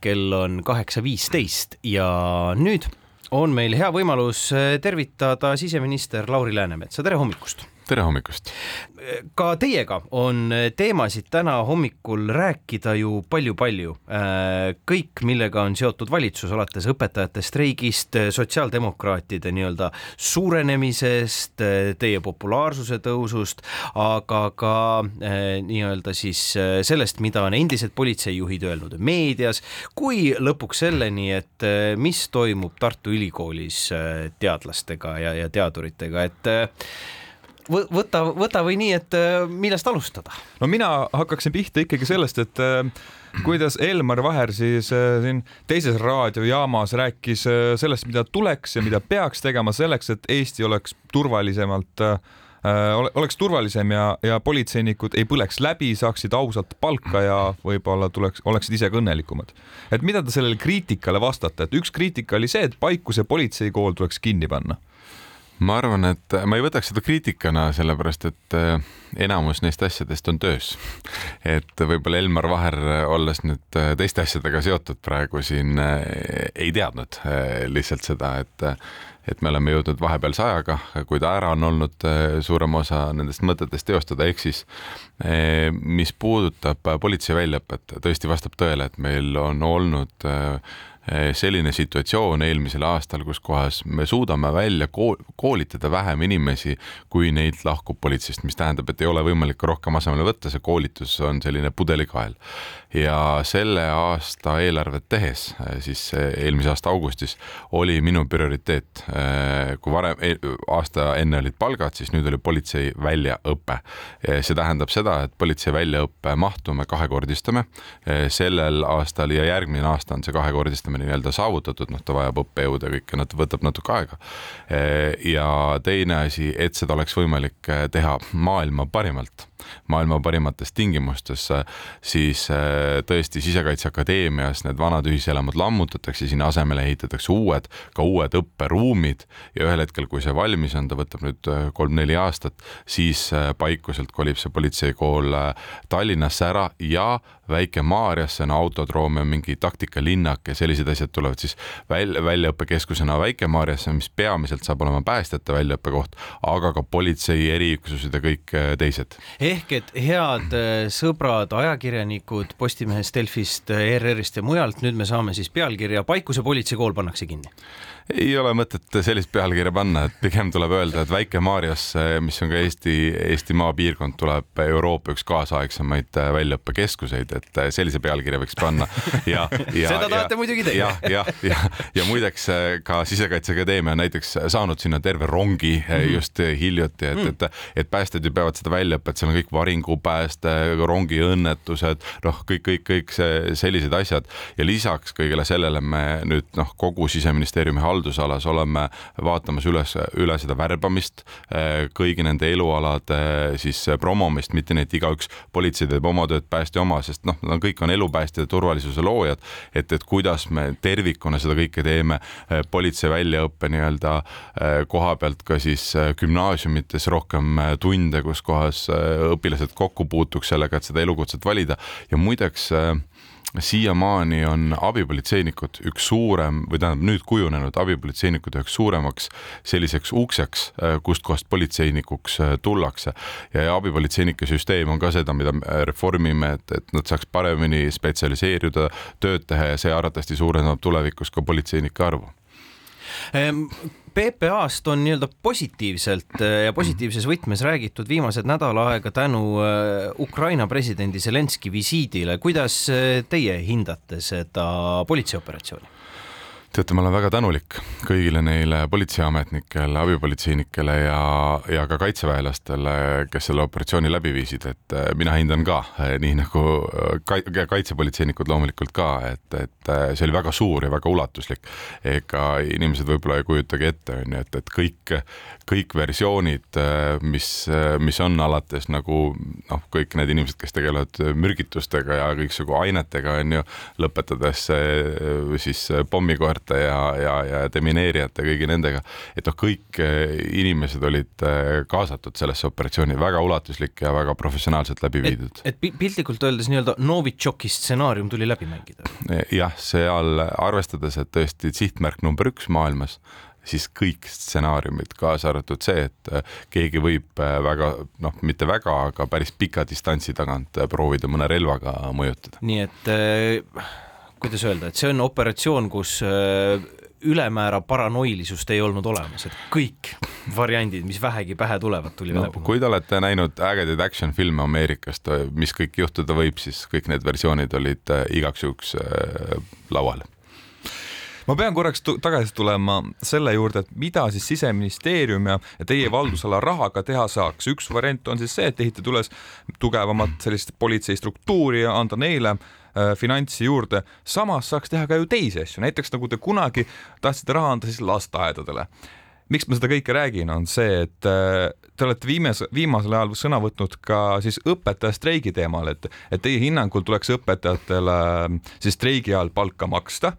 kell on kaheksa viisteist ja nüüd on meil hea võimalus tervitada siseminister Lauri Läänemetsa, tere hommikust! Tere hommikust! ka teiega on teemasid täna hommikul rääkida ju palju-palju. kõik, millega on seotud valitsus, alates õpetajate streigist, sotsiaaldemokraatide nii-öelda suurenemisest, teie populaarsuse tõusust, aga ka nii-öelda siis sellest, mida on endised politseijuhid öelnud meedias, kui lõpuks selleni, et mis toimub Tartu Ülikoolis teadlastega ja, ja teaduritega, et võta, võta või nii, et äh, millest alustada? no mina hakkaksin pihta ikkagi sellest, et äh, kuidas Elmar Vaher siis äh, siin teises raadiojaamas rääkis sellest, mida tuleks ja mida peaks tegema selleks, et Eesti oleks turvalisemalt oleks turvalisem ja, ja politseinikud ei põleks läbi, saaksid ausalt palka ja võib-olla tuleks, oleksid ise ka õnnelikumad. et mida te sellele kriitikale vastate, et üks kriitika oli see, et Paikuse politseikool tuleks kinni panna ma arvan, et ma ei võtaks seda kriitikana, sellepärast et äh, enamus neist asjadest on töös. et võib-olla Elmar Vaher, olles nüüd äh, teiste asjadega seotud praegu siin, äh, ei teadnud lihtsalt seda, et et me oleme jõudnud vahepealse ajaga, kui ta ära on olnud suurem osa nendest mõtetest teostada, ehk siis mis puudutab politsei väljaõpet, tõesti vastab tõele, et meil on olnud selline situatsioon eelmisel aastal, kus kohas me suudame välja koolitada vähem inimesi, kui neid lahkub politseist, mis tähendab, et ei ole võimalik rohkem asemele võtta, see koolitus on selline pudelikael. ja selle aasta eelarvet tehes, eh, siis eelmise aasta augustis, oli minu prioriteet, eh, kui varem, aasta enne olid palgad, siis nüüd oli politsei väljaõpe. see tähendab seda, et politsei väljaõppe mahtu me kahekordistame sellel aastal ja järgmine aasta on see kahekordistamine tasemeni nii-öelda saavutatud, noh, ta vajab õppejõude kõike, nat-, võtab natuke aega. ja teine asi, et seda oleks võimalik teha maailma parimalt maailma parimates tingimustes, siis äh, tõesti Sisekaitseakadeemias need vanad ühiselamud lammutatakse, sinna asemele ehitatakse uued, ka uued õpperuumid ja ühel hetkel, kui see valmis on, ta võtab nüüd äh, kolm-neli aastat, siis äh, Paikuselt kolib see politseikool Tallinnasse ära ja Väike-Maarjasse on autodroom ja mingi taktikalinnak ja sellised asjad tulevad siis välja, väljaõppekeskusena Väike-Maarjasse, mis peamiselt saab olema päästjate väljaõppekoht, aga ka politsei eriüksused ja kõik teised. Ehk et head äh, sõbrad, ajakirjanikud Postimehest, Delfist, ERR-ist ja mujalt, nüüd me saame siis pealkirja Paikuse politseikool pannakse kinni ei ole mõtet sellist pealkirja panna, et pigem tuleb öelda, et Väike-Maarjas, mis on ka Eesti, Eesti maapiirkond, tuleb Euroopa üks kaasaegsemaid väljaõppekeskuseid, et sellise pealkirja võiks panna. ja, ja seda tahate muidugi teie. jah, jah, ja, ja, ja muideks ka Sisekaitseakadeemia on näiteks saanud sinna terve rongi mhm. just hiljuti, et, et, et päästjad ju peavad seda väljaõpet, seal on kõik varingupääste, rongiõnnetused, noh, kõik, kõik, kõik see, sellised asjad ja lisaks kõigele sellele me nüüd noh, kogu siseministeeriumi haldus haldusalas oleme vaatamas üles, üle seda värbamist, eh, kõigi nende elualade siis promomist, mitte nii, et igaüks politsei teeb oma tööd, päästja oma, sest noh, nad kõik on elupäästjad ja turvalisuse loojad, et, et kuidas me tervikuna seda kõike teeme, eh, politsei väljaõppe nii-öelda eh, koha pealt ka siis gümnaasiumites rohkem tunde, kus kohas õpilased kokku puutuks sellega, et seda elukutset valida. Ja muideks siiamaani on abipolitseinikud üks suurem või tähendab nüüd kujunenud abipolitseinikud üheks suuremaks selliseks ukseks, äh, kustkohast politseinikuks äh, tullakse. ja abipolitseinike süsteem on ka seda, mida me reformime, et, et nad saaks paremini spetsialiseeruda, tööd teha ja see arvatavasti suurendab tulevikus ka politseinike arvu ehm, PPA-st on nii-öelda positiivselt äh, ja positiivses võtmes räägitud viimased nädal aega tänu äh, Ukraina presidendi Zelenski visiidile. kuidas äh, teie hindate seda politseioperatsiooni? Teate, ma olen väga tänulik kõigile neile politseiametnikele, abipolitseinikele ja, ja ka kaitseväelastele, kes selle operatsiooni läbi viisid, et äh, mina hindan ka, äh, nii nagu äh, kaitsepolitseinikud loomulikult ka, et, et see oli väga suur ja väga ulatuslik. ega inimesed võib-olla ei kujutagi ette, on ju, et, et kõik, kõik versioonid, mis, mis on alates nagu noh, kõik need inimesed, kes tegelevad mürgitustega ja kõiksugu ainetega, on ju, lõpetades siis pommikoerte Kivimäärte ja, ja, ja demineerijate kõigi nendega, et noh, kõik inimesed olid kaasatud sellesse operatsiooni, väga ulatuslik ja väga professionaalselt läbi viidud. et, et piltlikult öeldes nii-öelda Novitšoki stsenaarium tuli läbi mängida? jah, seal arvestades, et tõesti sihtmärk number üks maailmas siis kõik stsenaariumid, kaasa arvatud see, et keegi võib väga noh, mitte väga, aga päris pika distantsi tagant proovida mõne relvaga mõjutada. nii et äh, kuidas öelda, et see on operatsioon, kus äh, ülemäära paranoilisust ei olnud olemas, et kõik variandid, mis vähegi pähe tulevad, tuli no, läbi. kui te olete näinud ägedaid action filme Ameerikast, mis kõik juhtuda võib, siis kõik need versioonid olid igaks juhuks laual ma pean korraks tagasi tulema selle juurde, et mida siis siseministeerium ja, ja teie valdusala rahaga teha saaks. üks variant on siis see, et ehitada üles tugevamat sellist politseistruktuuri ja anda neile äh, finantsi juurde. samas saaks teha ka ju teisi asju, näiteks nagu te kunagi tahtsite raha anda siis lasteaedadele. Miks ma seda kõike räägin, on see, et äh, te olete viimase, viimasel ajal sõna võtnud ka siis õpetaja streigi teemal, et, et teie hinnangul tuleks õpetajatele äh, siis streigi ajal palka maksta.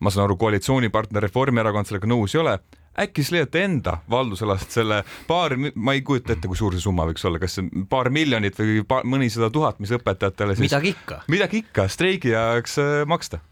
Ma saan aru, koalitsioonipartner Reformierakond sellega nõus ei ole äkki siis leiate enda valdusalast selle paar, ma ei kujuta ette, kui suur see summa võiks olla, kas paar miljonit või paar, mõnisada tuhat, mis õpetajatele siis midagi ikka, midagi ikka streigi ajaks äh, maksta.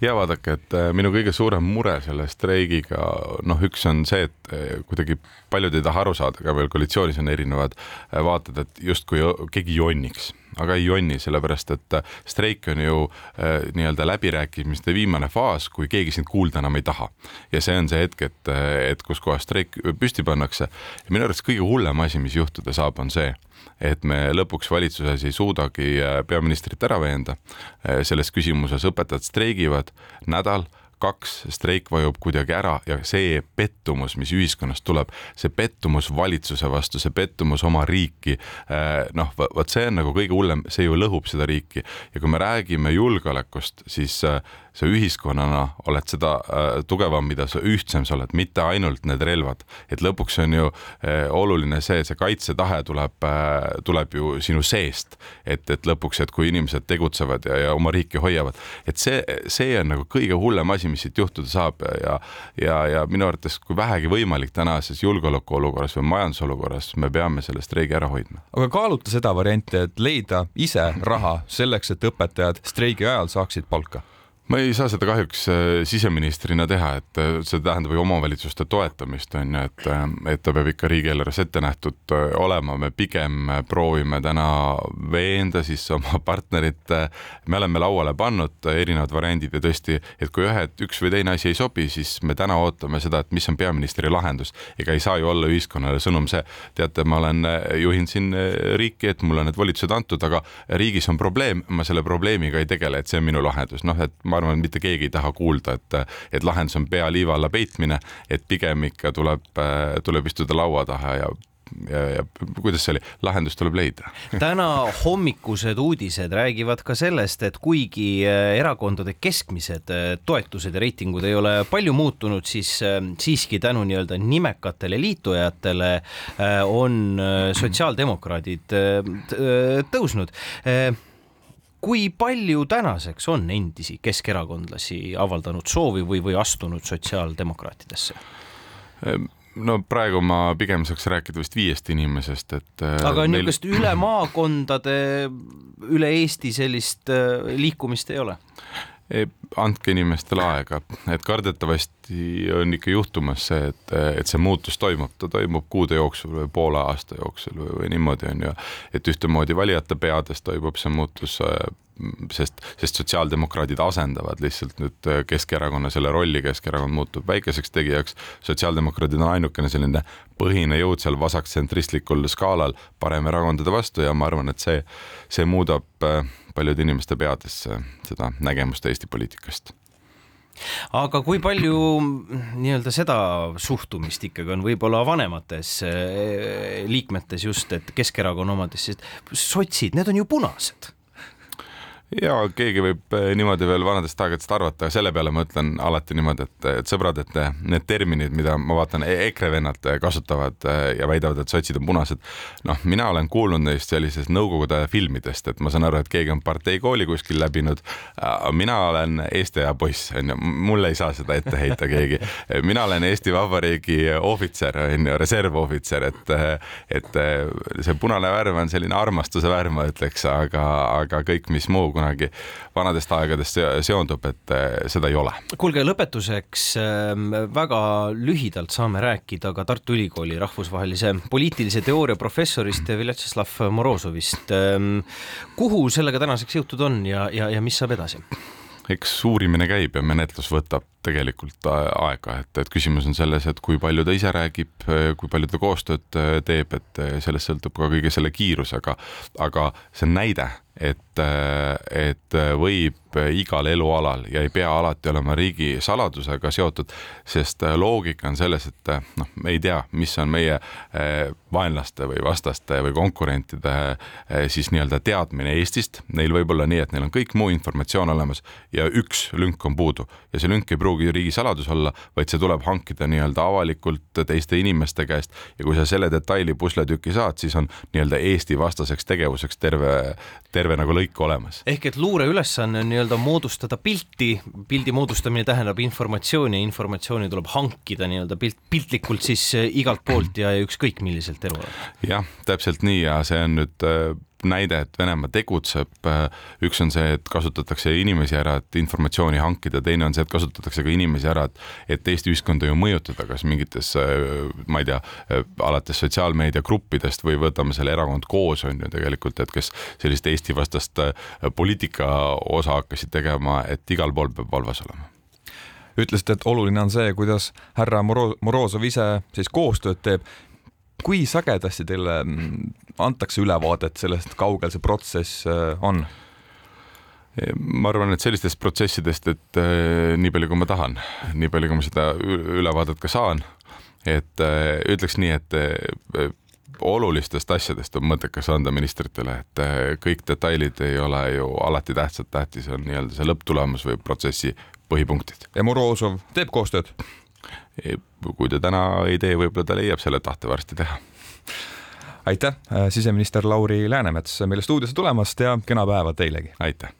Ja vaadake, et äh, minu kõige suurem mure selle streigiga, noh, üks on see, et äh, kuidagi paljud ei taha aru saada, ka veel koalitsioonis on erinevad vaated, et justkui keegi jonniks aga ei jonni, sellepärast et äh, streik on ju äh, nii-öelda läbirääkimiste viimane faas, kui keegi sind kuulda enam ei taha. ja see on see hetk, et, äh, et kus kohas streik püsti pannakse. minu arust kõige hullem asi, mis juhtuda saab, on see, et me lõpuks valitsuses ei suudagi peaministrit ära veenda selles küsimuses, õpetajad streigivad nädal kaks, streik vajub kuidagi ära ja see pettumus, mis ühiskonnast tuleb, see pettumus valitsuse vastu, see pettumus oma riiki, eh, noh, vot see on nagu kõige hullem, see ju lõhub seda riiki. Ja kui me räägime julgeolekust, siis äh, sa ühiskonnana oled seda äh, tugevam, mida sa ühtsem sa oled, mitte ainult need relvad. et lõpuks on ju äh, oluline see, see kaitsetahe tuleb, äh, tuleb ju sinu seest. et, et lõpuks, et kui inimesed tegutsevad ja, ja oma riiki hoiavad, et see, see on nagu kõige hullem asi, mis siit juhtuda saab ja, ja, ja minu arvates, kui vähegi võimalik tänases julgeolekuolukorras või majandusolukorras, me peame selle streigi ära hoidma. aga kaalute seda varianti, et leida ise raha selleks, et õpetajad streigi ajal saaksid palka? Ma ei saa seda kahjuks äh, siseministrina teha, et äh, see tähendab ju omavalitsuste toetamist on ju, et, äh, et ta peab ikka riigieelarves ette nähtud olema, me pigem proovime täna veenda siis oma partnerit. me oleme lauale pannud erinevad variandid ja tõesti, et kui ühe, üks või teine asi ei sobi, siis me täna ootame seda, et mis on peaministri lahendus. ega ei saa ju olla ühiskonnale sõnum see, teate, ma olen, juhin siin riiki, et mulle on need volitused antud, aga riigis on probleem, ma selle probleemiga ei tegele, et see on minu lahendus, noh, et ma arvan, et mitte keegi ei taha kuulda, et, et lahendus on pea liiva alla peitmine, et pigem ikka tuleb, tuleb istuda laua taha ja ja, ja kuidas see oli, lahendus tuleb leida. Täna hommikused uudised räägivad ka sellest, et kuigi äh, erakondade keskmised äh, toetused ja reitingud ei ole palju muutunud, siis äh, siiski tänu nii-öelda nimekatele liitujatele on sotsiaaldemokraadid tõusnud kui palju tänaseks on endisi keskerakondlasi avaldanud soovi või, või astunud sotsiaaldemokraatidesse? No praegu ma pigem saaks rääkida vist viiest inimesest, et äh, aga meil... niisugust üle maakondade, üle Eesti sellist äh, liikumist ei ole? Andke inimestele aega, et kardetavasti on ikka juhtumas see, et, et see muutus toimub, ta toimub kuude jooksul või poole aasta jooksul või, või niimoodi on ju, et ühtemoodi valijate peades toimub see muutus sest, sest sotsiaaldemokraadid asendavad lihtsalt nüüd Keskerakonna selle rolli, Keskerakond muutub väikeseks tegijaks, sotsiaaldemokraadid on ainukene selline põhine jõud seal vasaktsentristlikul skaalal paremerakondade vastu ja ma arvan, et see, see muudab äh, paljude inimeste peades seda nägemust Eesti poliitikast. Aga kui palju nii-öelda seda suhtumist ikkagi on võib-olla vanemates äh, liikmetes just, et Keskerakonna omades, sest sotsid, need on ju punased ja keegi võib eh, niimoodi veel vanadest aegadest arvata, selle peale ma ütlen alati niimoodi, et, et sõbrad, et need terminid, mida ma vaatan e, EKRE vennad kasutavad eh, ja väidavad, et sotsid on punased. noh, mina olen kuulnud neist sellisest Nõukogude aja filmidest, et ma saan aru, et keegi on parteikooli kuskil läbinud. mina olen Eesti aja poiss, onju, mulle ei saa seda ette heita keegi. mina olen Eesti Vabariigi ohvitser, onju, reservohvitser, et, et see punane värv on selline armastuse värv, ma ütleks, aga, aga kõik, mis muu kunagi vanadest aegadest seondub, et eh, seda ei ole. kuulge, lõpetuseks ehm, väga lühidalt saame rääkida ka Tartu Ülikooli rahvusvahelise poliitilise teooria professorist Vjatšeslav Morozovist. Ehm, kuhu sellega tänaseks jõutud on ja, ja, ja mis saab edasi? eks uurimine käib ja menetlus võtab tegelikult aega, et, et küsimus on selles, et kui palju ta ise räägib, kui palju ta koostööd teeb, et sellest sõltub ka kõige selle kiirus, aga, aga see näide et, et võib igal elualal ja ei pea alati olema riigisaladusega seotud, sest loogika on selles, et noh, me ei tea, mis on meie eh, vaenlaste või vastaste või konkurentide eh, siis nii-öelda teadmine Eestist. Neil võib olla nii, et neil on kõik muu informatsioon olemas ja üks lünk on puudu ja see lünk ei pruugi riigisaladus olla, vaid see tuleb hankida nii-öelda avalikult teiste inimeste käest ja kui sa selle detaili pusletüki saad, siis on nii-öelda Eesti vastaseks tegevuseks terve, terve terve nagu lõik olemas. ehk et luure ülesanne on nii-öelda moodustada pilti, pildi moodustamine tähendab informatsiooni informatsiooni tuleb hankida nii-öelda pilt, piltlikult siis eh, igalt poolt ja ükskõik milliselt elualalt. jah, täpselt nii ja see on nüüd äh, näide, et Venemaa tegutseb. üks on see, et kasutatakse inimesi ära, et informatsiooni hankida, teine on see, et kasutatakse ka inimesi ära, et, et Eesti ühiskonda ju mõjutada, kas mingites, ma ei tea, alates sotsiaalmeediagruppidest või võtame selle erakond koos on ju tegelikult, et kes sellist Eesti vastast poliitika osa hakkasid tegema, et igal pool peab valvas olema ütlesite, et oluline on see, kuidas härra Moro-, Morozov ise siis koostööd teeb kui sagedasti teile mm, antakse ülevaadet sellest, kaugel see protsess äh, on? ma arvan, et sellistest protsessidest, et äh, nii palju, kui ma tahan, nii palju, kui ma seda ülevaadet ka saan, et äh, ütleks nii, et olulistest asjadest on mõttekas anda ministritele, et kõik detailid ei ole ju alati tähtsad, tähtis on nii-öelda see lõpptulemus või protsessi põhipunktid. ja Morozov teeb koostööd? Kui ta täna ei tee, võib-olla ta leiab selle tahte varsti teha. aitäh, siseminister Lauri Läänemets meile stuudiosse tulemast ja kena päeva teilegi! aitäh!